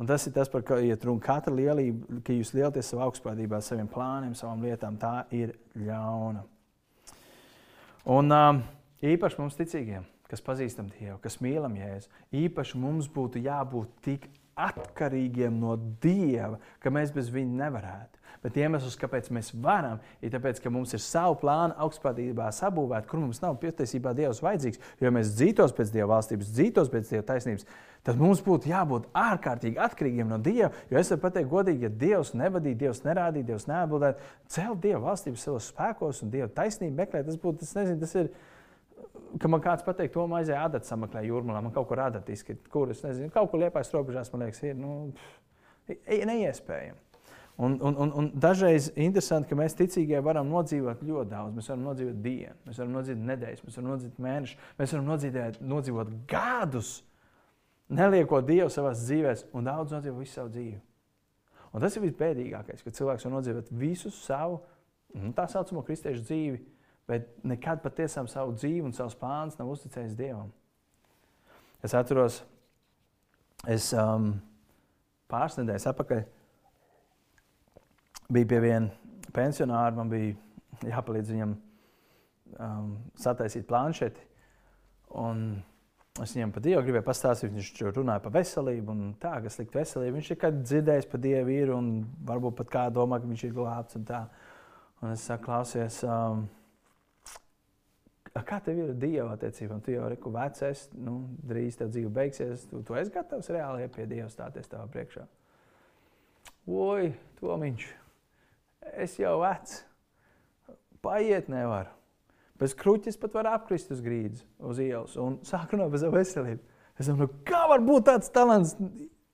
Un tas ir tas, par ko iet runa. Katra lielība, ka jūs lielties savā augstprātībā, saviem plāniem, savām lietām, tā ir ļauna. Un uh, īpaši mums ticīgiem, kas pazīstam Dievu, kas mīlam Jēzu, īpaši mums būtu jābūt tik atkarīgiem no Dieva, ka mēs bez viņa nevarētu. Bet iemesls, kāpēc mēs varam, ir tas, ka mums ir savu plānu augstprātībā sabūvēt, kur mums nav patiesībā Dievs vajadzīgs. Jo mēs dzīvotos pēc Dieva valstības, dzīvotos pēc Dieva taisnības, tad mums būtu jābūt ārkārtīgi atkarīgiem no Dieva. Jo es varu pateikt, godīgi, ja Dievs nevadīja, Dievs nerādīja, Dievs neatbildēja, celt Dieva valstību savos spēkos un Dieva taisnību meklēt, tas būtu, tas nezinu, tas ir ka man kāds pateiks, to aizēja ādata sameklē jūrmalā, man kaut kur izskatīt, kur es nezinu, kaut kur liepais robežās, man liekas, ir nu, neiespējami. Un, un, un, un dažreiz ir interesanti, ka mēs ticīgie varam nodzīvot ļoti daudz. Mēs varam nodzīvot dienu, mēs varam nodzīvot nedēļas, mēs varam nodzīvot mēnešus, mēs varam nodzīvot, nodzīvot gadus, neliekot Dievu savā dzīvē, un daudz nodzīvot visu savu dzīvi. Un tas ir visbēdīgākais, ka cilvēks var nodzīvot visu savu nu, tā saucamo kristiešu dzīvi bet nekad patiesām savu dzīvi un savus plānus nav uzticējis Dievam. Es atceros, es um, pāris nedēļas atpakaļ biju pie viena pensionāra, man bija jāpalīdz viņam um, sataisīt planšeti. Un es viņam par Dievu gribēju pastāstīt, viņš runāja par veselību un tā, kas slikta veselība. Viņš ir kad dzirdējis par Dievu ir un varbūt pat kā domā, ka viņš ir glābts un tā. Un es saku, klausies, um, Kā tev ir Dieva attiecībām? Tu jau esi vecs, nu, drīz tev dzīve beigsies. Tu, tu esi gatavs reāli pie Dieva stāties tavā priekšā. Oi, Tomiņš, es jau vecs. Paiet nevaru. Bez kruķis pat var apkrist uz grīdas, uz ielas un sāk runāt par savu veselību. Es domāju, nu, kā var būt tāds talants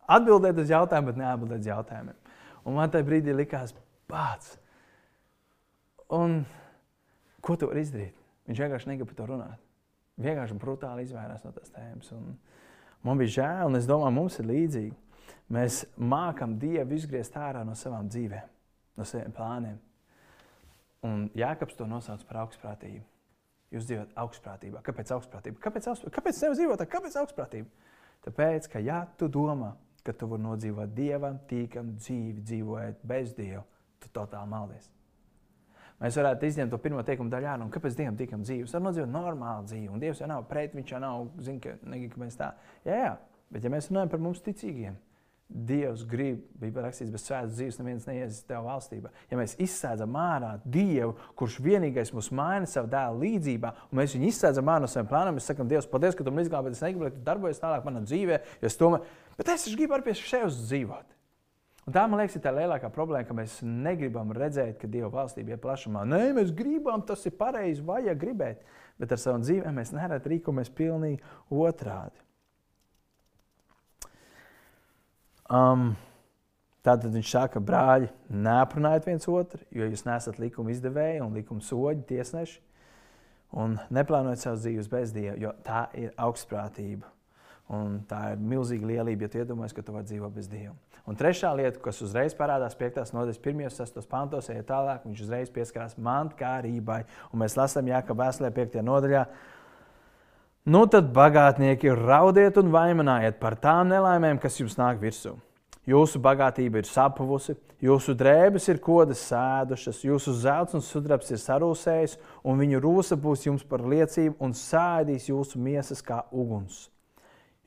atbildēt uz jautājumiem, bet neatbildēt uz jautājumiem. Un man tajā brīdī likās, pats. Un ko tu vari izdarīt? Viņš vienkārši negrib par to runāt. Vienkārši brutāli izvairās no tās tēmas. Un man bija žēl, un es domāju, mums ir līdzīgi. Mēs mākam Dievu izgriezt ārā no savām dzīvēm, no saviem plāniem. Un Jānis to nosauc par augstprātību. Jūs dzīvojat augstprātībā. Kāpēc augstprātība? Kāpēc, augstprātība? Kāpēc nevis dzīvot? Kāpēc augstprātība? Tāpēc, ka ja tu domā, ka tu vari nodzīvot dievam tīkamu dzīvi, dzīvojot bez dieva, tu totāli maldies. Mēs varētu izņemt to pirmo teikumu daļā, nu, kāpēc Dievam tikam dzīves. Ar nodzīvot normālu dzīvi, un Dievs jau nav pret, viņš jau nav, zina, ka, negin, ka mēs tā. Jā, jā, bet ja mēs runājam par mums ticīgiem, Dievs grib, bija rakstīts, bez svētas dzīves neviens neies tev valstībā. Ja mēs izsēdzam ārā Dievu, kurš vienīgais mūs maina savā dēla līdzībā, un mēs viņu izsēdzam ārā no saviem plāniem, mēs sakām, Dievs, paldies, ka tu man izglābi, es negribu, lai tu darbojies tālāk manā dzīvē, jo es tomēr, bet es gribu arī pie sevis dzīvot. Un tā, man liekas, ir tā lielākā problēma, ka mēs negribam redzēt, ka Dieva valstība ir plašumā. Nē, mēs gribam, tas ir pareizi, vajag gribēt, bet ar savu dzīvi mēs nereti rīkojamies pilnīgi otrādi. Um, Tātad viņš saka, brāļi, neaprunājiet viens otru, jo jūs nesat likuma izdevēji un likuma soļi, tiesneši. Un neplānojiet savas dzīves bez Dieva, jo tā ir augstprātība. Un tā ir milzīga lielība, ja tu iedomājies, ka tu vari dzīvot bez Dieva. Un trešā lieta, kas uzreiz parādās 5. nodaļas, 1. un 6. pantos, ejot tālāk, viņš uzreiz pieskarās mantkārībai. Un mēs lasām, Jā, ka vēstulē 5. nodaļā. Nu tad, bagātnieki, raudiet un vainojiet par tām nelaimēm, kas jums nāk virsū. Jūsu bagātība ir sapuvusi, jūsu drēbes ir kodas sēdušas, jūsu zelts un sudrabs ir sarūsējis, un viņu rūsa būs jums par liecību un sēdīs jūsu miesas kā uguns.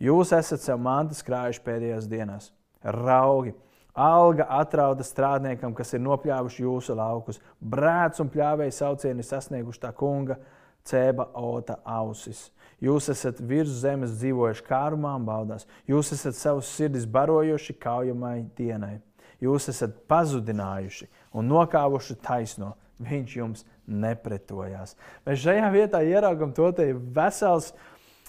Jūs esat sev mantas krājuši pēdējās dienās. Raugi, alga atrauda strādniekam, kas ir nopļāvuši jūsu laukus. Brēts un pļāvēji saucieni sasnieguši tā kunga cēba ota ausis. Jūs esat virs zemes dzīvojuši kārumām baudās. Jūs esat savus sirdis barojuši kaujamai dienai. Jūs esat pazudinājuši un nokāvuši taisno. Viņš jums nepretojās. Mēs šajā vietā ieraugam to, ir vesels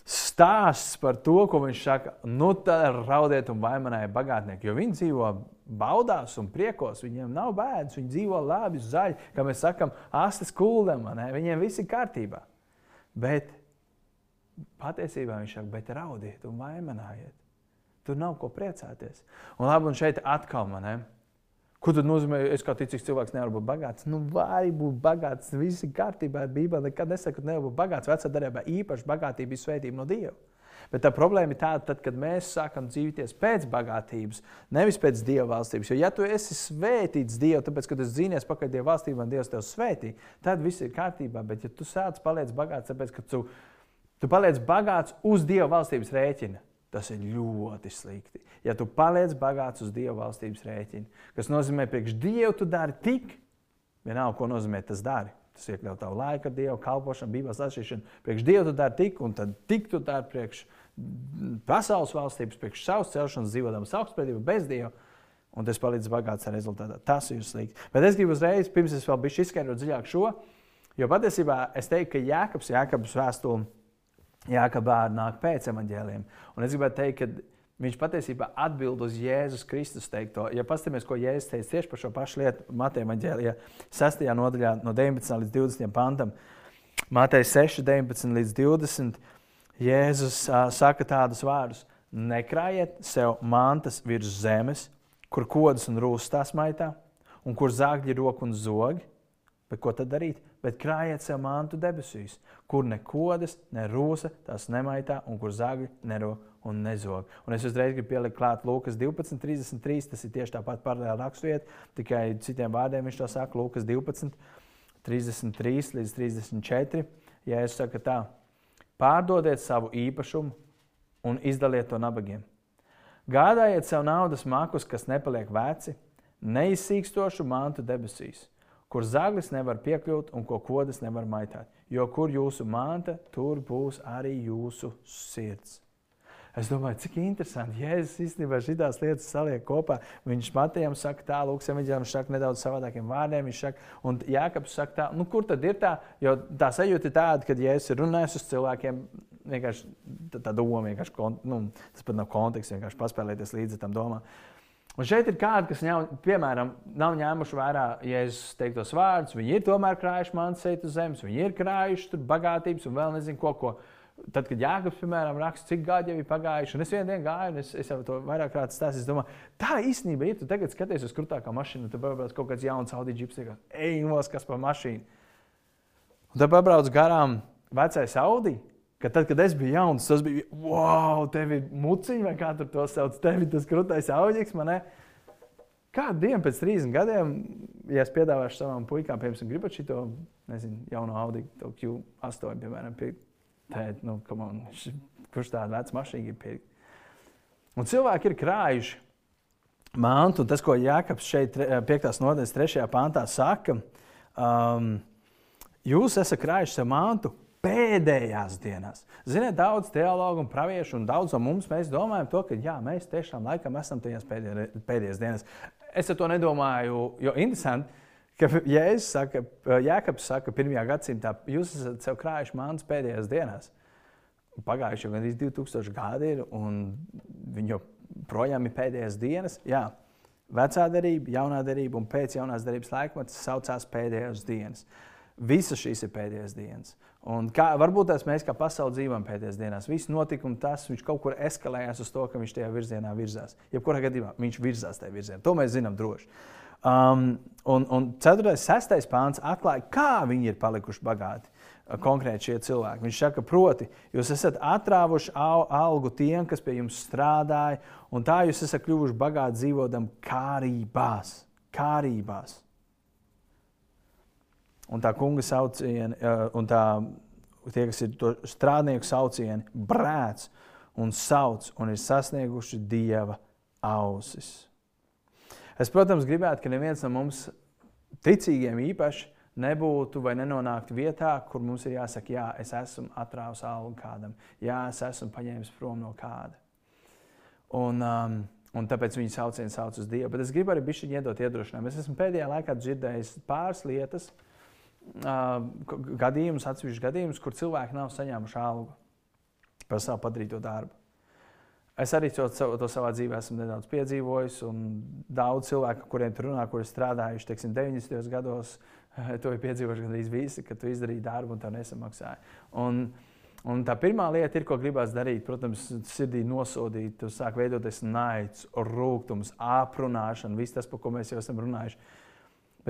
stāsts par to, ko viņš saka, nu tā raudiet un vainojat bagātnieki. Jo viņi dzīvo baudās un priekos, viņiem nav bēdas, viņi dzīvo labi, zaļi, kā mēs sakām, astes kuldam, viņiem viss ir kārtībā. Bet patiesībā viņš saka, bet raudiet un vainojiet. Tur nav ko priecāties. Un labi, un šeit atkal man ir Ko tad nozīmē, es kā ticīgs cilvēks nevaru būt bagāts? Nu, vari būt bagāts, viss ir kārtībā. Bībelē nekad nesaka, ka nevar būt bagāts. Vecā darbā īpaši bagātība ir svētība no Dieva. Bet tā problēma ir tāda, tad, kad mēs sākam dzīvoties pēc bagātības, nevis pēc dieva valstības. Jo, ja tu esi svētīts Dievu, tāpēc, ka tu dzīvies pakaļ dieva valstībā un Dievs tevi svētī, tad viss ir kārtībā. Bet, ja tu sāc paliec bagāts, tāpēc, ka tu, tu paliec bagāts uz dieva valstības rēķina, Tas ir ļoti slikti. Ja tu paliec bagāts uz Dieva valstības rēķina, kas nozīmē, ka priekš Dievu tu dari tik, vienalga, ko nozīmē tas dari. Tas iekļauj tavu laiku ar Dievu, kalpošanu, Bībeles lasīšanu. Priekš Dievu tu dari tik, un tad tik tu dari priekš pasaules valstības, priekš savas celšanas, dzīvojot augstspējībā bez Dieva. Un tas palīdz bagāts ar rezultātu. Tas ir slikti. Bet es gribu uzreiz, pirms es vēl biju izskaidrot dziļāk šo, jo patiesībā es teiktu, ka Jēkabs, Jēkabs vēstule Jākabā nāk pēc evaņģēliem. Un es gribētu teikt, ka viņš patiesībā atbild uz Jēzus Kristus teikto. Ja paskatāmies, ko Jēzus teica tieši par šo pašu lietu Mateja evaņģēlijā, 6. nodaļā, no 19 līdz 20 pantam, Mateja 6, 19 līdz 20, Jēzus uh, saka tādus vārdus: Nekrājiet sev mantas virs zemes, kur kodas un rūstās maitā, un kur zāģi roka un zogi. Bet ko tad darīt? Bet krājiet sev mantu debesīs, kur ne kodas, ne rūsa tās nemaitā, un kur zagļi nero un nezog. Un es uzreiz gribu pielikt klāt Lūkas 12, 33. Tas ir tieši tāpat paralēli raksturvieta, tikai citiem vārdiem viņš to saka. Lūkas 12, 33 līdz 34. Ja es saku tā, pārdodiet savu īpašumu un izdaliet to nabagiem. Gādājiet sev naudas makus, kas nepaliek veci, neizsīkstošu mantu debesīs kur zaglis nevar piekļūt un ko kodas nevar maitāt. Jo kur jūsu manta, tur būs arī jūsu sirds. Es domāju, cik interesanti. Jēzus īstenībā šīs lietas saliek kopā. Viņš Matejam saka, tā, Lūks, evanģēliem saka nedaudz savādākiem vārdiem. Viņš saka, un Jākaps saka, tā, nu, kur tad ir tā? Jo tā sajūta ir tāda, ka Jēzus ir runājis uz cilvēkiem, vienkārši tā, tā doma, vienkārši, nu, tas pat nav konteksts, vienkārši paspēlēties līdzi tam domām. Un šeit ir kādi, kas, ņem, piemēram, nav ņēmuši vērā Jēzus teiktos vārdus. Viņi ir tomēr krājuši manas seitu uz zemes, viņi ir krājuši tur bagātības un vēl nezinu ko. ko. Tad, kad Jānis, piemēram, raksta, cik gadi jau ir pagājuši, un es vienā dienā gāju, un es, es jau to vairāk kārt stāstīju, es domāju, tā īstenībā ir. Tu tagad skaties uz krūtākā mašīnu, tad brauc kaut kāds jauns Audi džips, ej, nos, kas pa mašīnu. Un tad pabrauc garām vecais Audi, ka tad, kad es biju jauns, tas bija, wow, tev ir muciņa, vai kā tur to sauc, tev ir tas krūtais auģis. Kādu dienu pēc 30 gadiem, ja es piedāvāšu savām puikām, piemēram, gribat šo jaunu Audi Q8, piemēram, pirkt, tad, nu, on, kurš tādu vecu mašīnu grib pirkt? Un cilvēki ir krājuši mantu, un tas, ko Jānis šeit, 5. nodaļas 3. pāntā saka, um, jūs esat krājuši savu mantu pēdējās dienās. Ziniet, daudz teologu un praviešu, un daudz no mums domājam, to, ka jā, mēs tiešām laikam esam tajās pēdējās dienās. Es ar to nedomāju, jo interesanti. Ka Jēzus saka, Jēkabs saka, pirmajā gadsimtā jūs esat sev krājuši mantas pēdējās dienās. Pagājuši jau gandrīz 2000 gadi ir, un viņi joprojām ir pēdējās dienas. Jā, vecā derība, jaunā derība un pēc jaunās derības laikmets saucās pēdējās dienas. Visas šīs ir pēdējās dienas. Un kā, varbūt tās mēs kā pasaule dzīvojam pēdējās dienās. Viss notikums, tas viņš kaut kur eskalējās uz to, ka viņš tajā virzienā virzās. Jebkurā gadījumā viņš virzās tajā virzienā. To mēs zinām droši. Um, un, un 4. un 6. pāns atklāja, kā viņi ir palikuši bagāti. Uh, konkrēti šie cilvēki. Viņš saka, proti, jūs esat atrāvuši algu tiem, kas pie jums strādāja, un tā jūs esat kļuvuši bagāti dzīvodam kārībās. kārībās. Un tā kunga saucieni, un tā, tie, kas ir to strādnieku saucieni, brēc un sauc un ir sasnieguši dieva ausis. Es, protams, gribētu, ka neviens no mums, ticīgiem īpaši, nebūtu vai nenonāktu vietā, kur mums ir jāsaka, jā, es esmu atrāvis algu kādam, jā, es esmu paņēmis prom no kāda. Un, um, un tāpēc viņi saucieni sauc uz Dievu. Bet es gribu arī bišķiņi iedot iedrošinājumu. Es esmu pēdējā laikā dzirdējis pāris lietas, uh, gadījumus, atsevišķus gadījumus, kur cilvēki nav saņēmuši algu par savu padarīto darbu. Es arī to, to savā dzīvē esmu nedaudz piedzīvojis, un daudz cilvēku, kuriem tur runā, kuri strādājuši teiksim, 90. gados, [laughs] to ir piedzīvojuši gandrīz visi, ka tu izdarīji darbu un tev nesamaksāja. Un, un tā pirmā lieta, ir, ko gribās darīt, protams, sirdī nosodīt, tu sāk veidoties naids, rūkums, aprunāšana, viss tas, par ko mēs jau esam runājuši.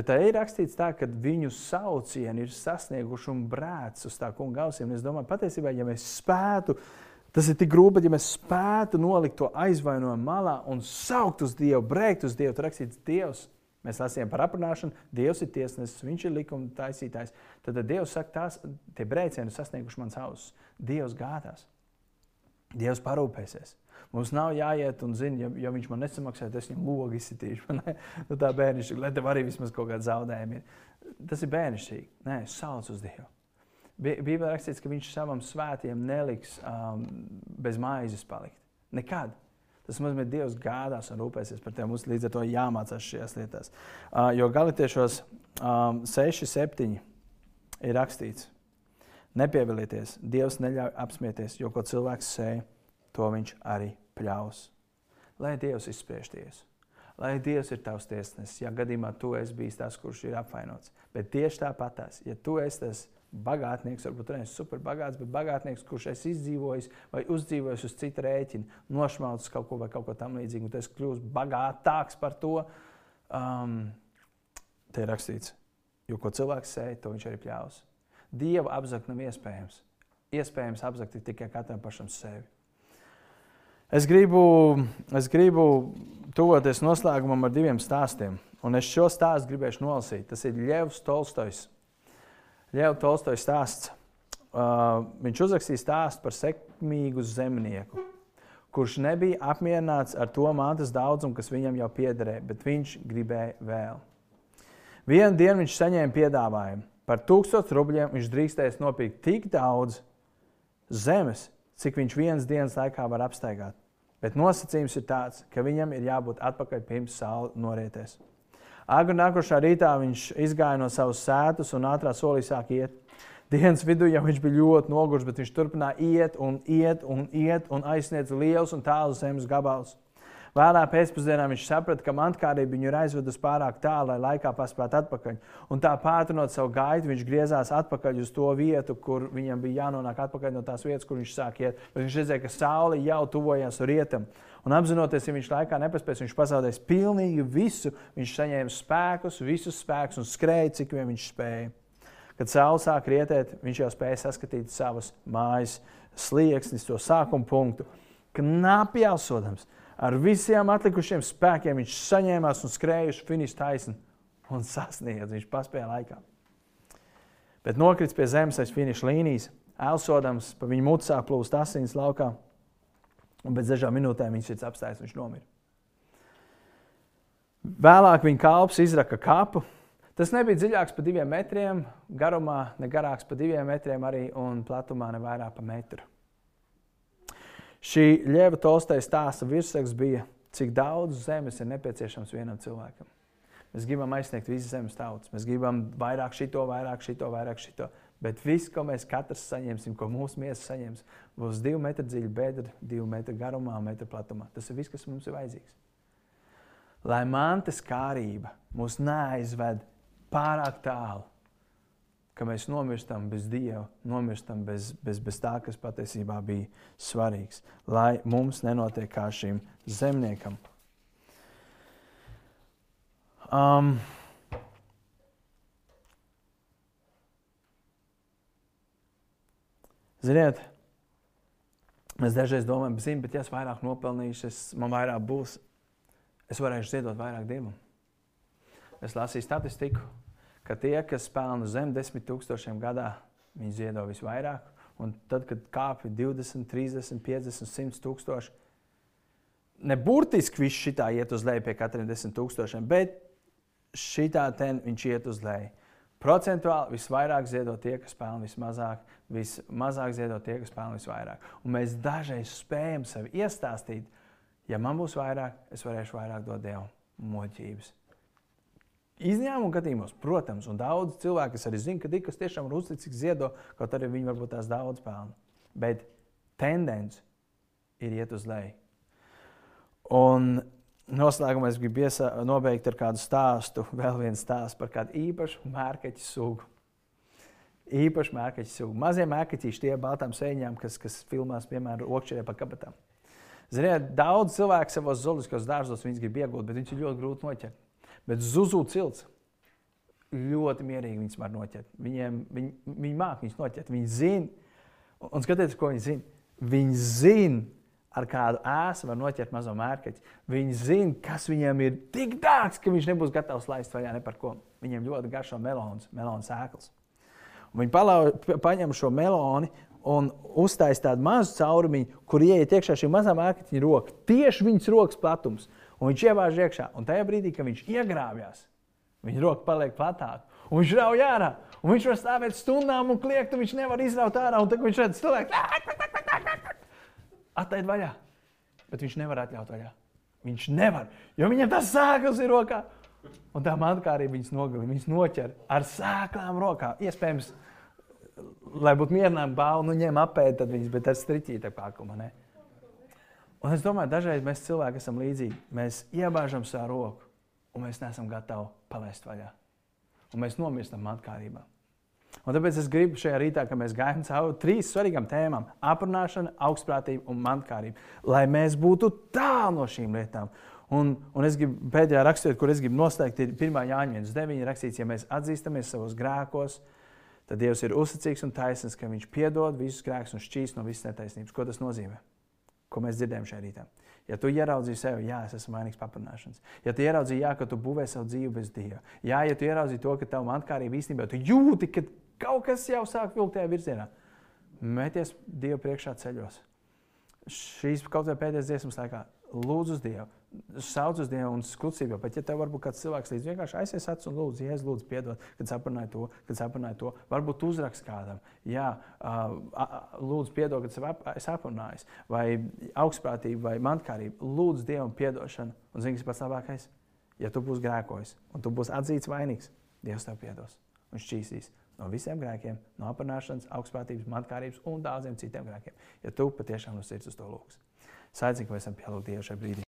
Bet tā ir rakstīts tā, ka viņu saucieni ir sasnieguši un brēc uz tā kunga ausīm. Es domāju, patiesībā, ja mēs spētu, tas ir tik grūti, bet ja mēs spētu nolikt to aizvainojumu malā un saukt uz Dievu, brēkt uz Dievu, tur rakstīts Dievs. Mēs lasījām par aprunāšanu, Dievs ir tiesnesis, Viņš ir likuma taisītājs. Tad Dievs saka, tās tie brēcieni sasnieguši mans ausis. Dievs gādās, Dievs parūpēsies. Mums nav jāiet un zina, ja, ja viņš man nesamaksā, tad es viņam logu izsitīšu. [laughs] nu, tā bērnišķīgi, lai tev arī vismaz kaut kāda zaudējuma ir. Tas ir bērnišķīgi. Nē, sauc uz Dievu. Bībelē rakstīts, ka viņš savam svētiem neliks um, bez maizes palikt. Nekad. Tas nozīmē, ka Dievs gādās un rūpēsies par tevi. Mums līdz ar to jāmācās šajās lietās. Uh, jo galotiešos um, 6, 7 ir rakstīts, nepievilieties, Dievs neļauj apspieties, jo ko cilvēks sēž to viņš arī pļaus. Lai Dievs izspiež tiesu. Lai Dievs ir tavs tiesnesis, ja gadījumā tu esi bijis tas, kurš ir apvainots. Bet tieši tāpatās, ja tu esi tas bagātnieks, varbūt neesi superbagāts, bet bagātnieks, kurš esi izdzīvojis vai uzdzīvojis uz cita rēķina, nošmaucis kaut ko vai kaut ko tamlīdzīgu, un esi kļuvis bagātāks par to, um, te ir rakstīts, jo ko cilvēks sēž, to viņš arī pļaus. Dievu apzakt nav iespējams. Iespējams apzakt tikai katram pašam sevi. Es gribu, es gribu tuvoties noslēgumam ar diviem stāstiem. Un es šo stāstu gribēšu nolasīt. Tas ir Ļevs Tolstojs. Ļevs Tolstojs stāsts. Uh, viņš uzrakstīja stāstu par sekmīgu zemnieku, kurš nebija apmierināts ar to mantas daudzumu, kas viņam jau piederēja, bet viņš gribēja vēl. Vienu dienu viņš saņēma piedāvājumu. Par tūkstošu rubļiem viņš drīkstēs nopirkt tik daudz zemes, cik viņš vienas dienas laikā var apstaigāt. Bet nosacījums ir tāds, ka viņam ir jābūt atpakaļ pirms saule norietēs. Agri nākošā rītā viņš izgāja no savas sētas un ātrā solī sāk iet. Dienas vidū jau viņš bija ļoti noguris, bet viņš turpināja iet un iet un iet un aizsniedz liels un tāls zemes gabals. Vēlā pēcpusdienā viņš saprata, ka mantkārība viņu ir aizvedusi pārāk tālu, lai laikā paspētu atpakaļ. Un tā pātrinot savu gaitu, viņš griezās atpakaļ uz to vietu, kur viņam bija jānonāk atpakaļ no tās vietas, kur viņš sāk iet. Bet viņš redzēja, ka saule jau tuvojās rietam. Un apzinoties, ja viņš laikā nepaspēs, viņš pazaudēs pilnīgi visu. Viņš saņēma spēkus, visus spēkus un skrēja, cik vien viņš spēja. Kad saule sāk rietēt, viņš jau spēja saskatīt savas mājas slieksnis, to sākuma punktu. Knapi jāsodams ar visiem atlikušiem spēkiem viņš saņēmās un skrēja uz finišu taisnu un sasniedz. Viņš paspēja laikā. Bet nokrits pie zemes aiz finiša līnijas, elsodams, pa viņa mutā plūst asins laukā. Un pēc dažām minūtēm viņš ir apstājis, viņš nomira. Vēlāk viņa kalps izraka kapu. Tas nebija dziļāks par diviem metriem, garumā, ne garāks par diviem metriem, arī un platumā ne vairāk par metru. Šī ļeva Tolsteja stāsta virsraksts bija, cik daudz zemes ir nepieciešams vienam cilvēkam. Mēs gribam aizsniegt visas zemes tautas. Mēs gribam vairāk šito, vairāk šito, vairāk šito. Bet viss, ko mēs katrs saņemsim, ko mūsu miesa saņems, būs divi metri dziļi bedra, divi metri garumā, metru platumā. Tas ir viss, kas mums ir vajadzīgs. Lai mantas kārība mūs neaizved pārāk tālu, ka mēs nomirstam bez Dieva, nomirstam bez, bez, bez tā, kas patiesībā bija svarīgs. Lai mums nenotiek kā šim zemniekam. Um, Ziniet, mēs dažreiz domājam, zin, bet ja es vairāk nopelnīšu, es, man vairāk būs, es varēšu ziedot vairāk dievam. Es lasīju statistiku, ka tie, kas pelna zem 10 tūkstošiem gadā, viņi ziedo visvairāk. Un tad, kad kāpj 20, 30, 50, 100 tūkstoši, ne burtiski viss šitā iet uz leju pie katriem 10 tūkstošiem, bet šitā ten viņš iet uz leju. Procentuāli visvairāk ziedo tie, kas pelna vismazāk, vismazāk ziedo tie, kas pelna visvairāk. Un mēs dažreiz spējam sev iestāstīt, ja man būs vairāk, es varēšu vairāk dot Dievam muļķības. Izņēmumu gadījumos, protams, un daudz cilvēku, kas arī zina, ka Dievs tiešām ir uzticīgs ziedo, kaut arī viņi varbūt tās daudz pelna. Bet tendence ir iet uz leju. Un noslēgumā es gribu iesa, nobeigt ar kādu stāstu, vēl vienu stāstu par kādu īpašu mērķu sugu. Īpaši mērķu sugu. Mazie mērķīši, tie baltām sēņām, kas, kas filmās, piemēram, okšķerē pa kabatām. Ziniet, daudz cilvēku savos zoologiskos dārzos grib iegūt, bet viņus ir ļoti grūti noķert. Bet zuzu cilts ļoti mierīgi viņus var noķert. Viņiem, viņi, viņi māk viņus noķert. Viņi zina, un skatieties, ko viņi zina. Viņi zina, ar kādu ēsu var noķert mazo mērķi. Viņi zina, kas viņiem ir tik dārgs, ka viņš nebūs gatavs laist vaļā ne par ko. Viņiem ļoti garšo melons, melonu sēklas. Un viņi palau, paņem šo meloni un uztaisīja tādu mazu caurumiņu, kur ieiet iekšā šī mazā mērķa roka. Tieši viņas rokas platums. Un viņš ievāž iekšā. Un tajā brīdī, kad viņš iegrāvjas, viņa roka paliek platāka. Un viņš rauj ārā. Un viņš var stāvēt stundām un kliegt, un viņš nevar izraut ārā. Un tad viņš redz cilvēku. Atlaid vaļā. Bet viņš nevar atļaut vaļā. Viņš nevar, jo viņam tas sākums ir rokā. Un tā mantkā arī viņas nogalina, viņas noķer ar sēklām rokā. Iespējams, lai būtu mierinājumi bāli, nu ņem apēd, tad viņas, bet ar striķīta pakuma. Un es domāju, dažreiz mēs cilvēki esam līdzīgi. Mēs iebāžam savu roku, un mēs neesam gatavi palaist vaļā. Un mēs nomirstam atkārībā. Un tāpēc es gribu šajā rītā, kad mēs gājam cauri trīs svarīgām tēmām - aprunāšana, augstprātība un mankārība, lai mēs būtu tālu no šīm lietām. Un, un es gribu pēdējā rakstīt, kur es gribu noslēgt, ir 1. Jāņa 9. rakstīts, ja mēs atzīstamies savos grēkos, tad Dievs ir uzticīgs un taisnīgs, ka Viņš piedod visus grēkus un šķīst no visas netaisnības. Ko tas nozīmē? Ko mēs dzirdējām šajā rītā. Ja tu ieraudzīji sevi, jā, es esmu vainīgs paprunāšanas. Ja tu ieraudzīji, jā, ka tu būvē savu dzīvi bez Dieva. Jā, ja tu ieraudzīji to, ka tavu mankārību īstenībā tu jūti, ka kaut kas jau sāk vilkt tajā virzienā, meties Dieva priekšā ceļos. Šīs kaut vai pēdējās dziesmas laikā lūdzu uz Dievu sauc uz Dievu un klusībā. Pat ja tev varbūt kāds cilvēks līdz vienkārši aizies acis un lūdzu, Jēzus, lūdzu, piedod, kad saprināji to, kad saprināji to. Varbūt uzrakst kādam, jā, lūdzu, piedod, kad esi aprunājis, vai augstprātība, vai mankārība. Lūdzu Dievam piedošanu. Un zini, kas pats labākais? Ja tu būsi grēkojis un tu būsi atzīts vainīgs, Dievs tev piedos un šķīsīs no visiem grēkiem, no aprunāšanas, augstprātības, mankārības un daudziem citiem grēkiem. Ja tu patiešām no sirds uz to lūgs. Sēdzīgi, ka mēs esam pielūgti Dievu šajā brīdī.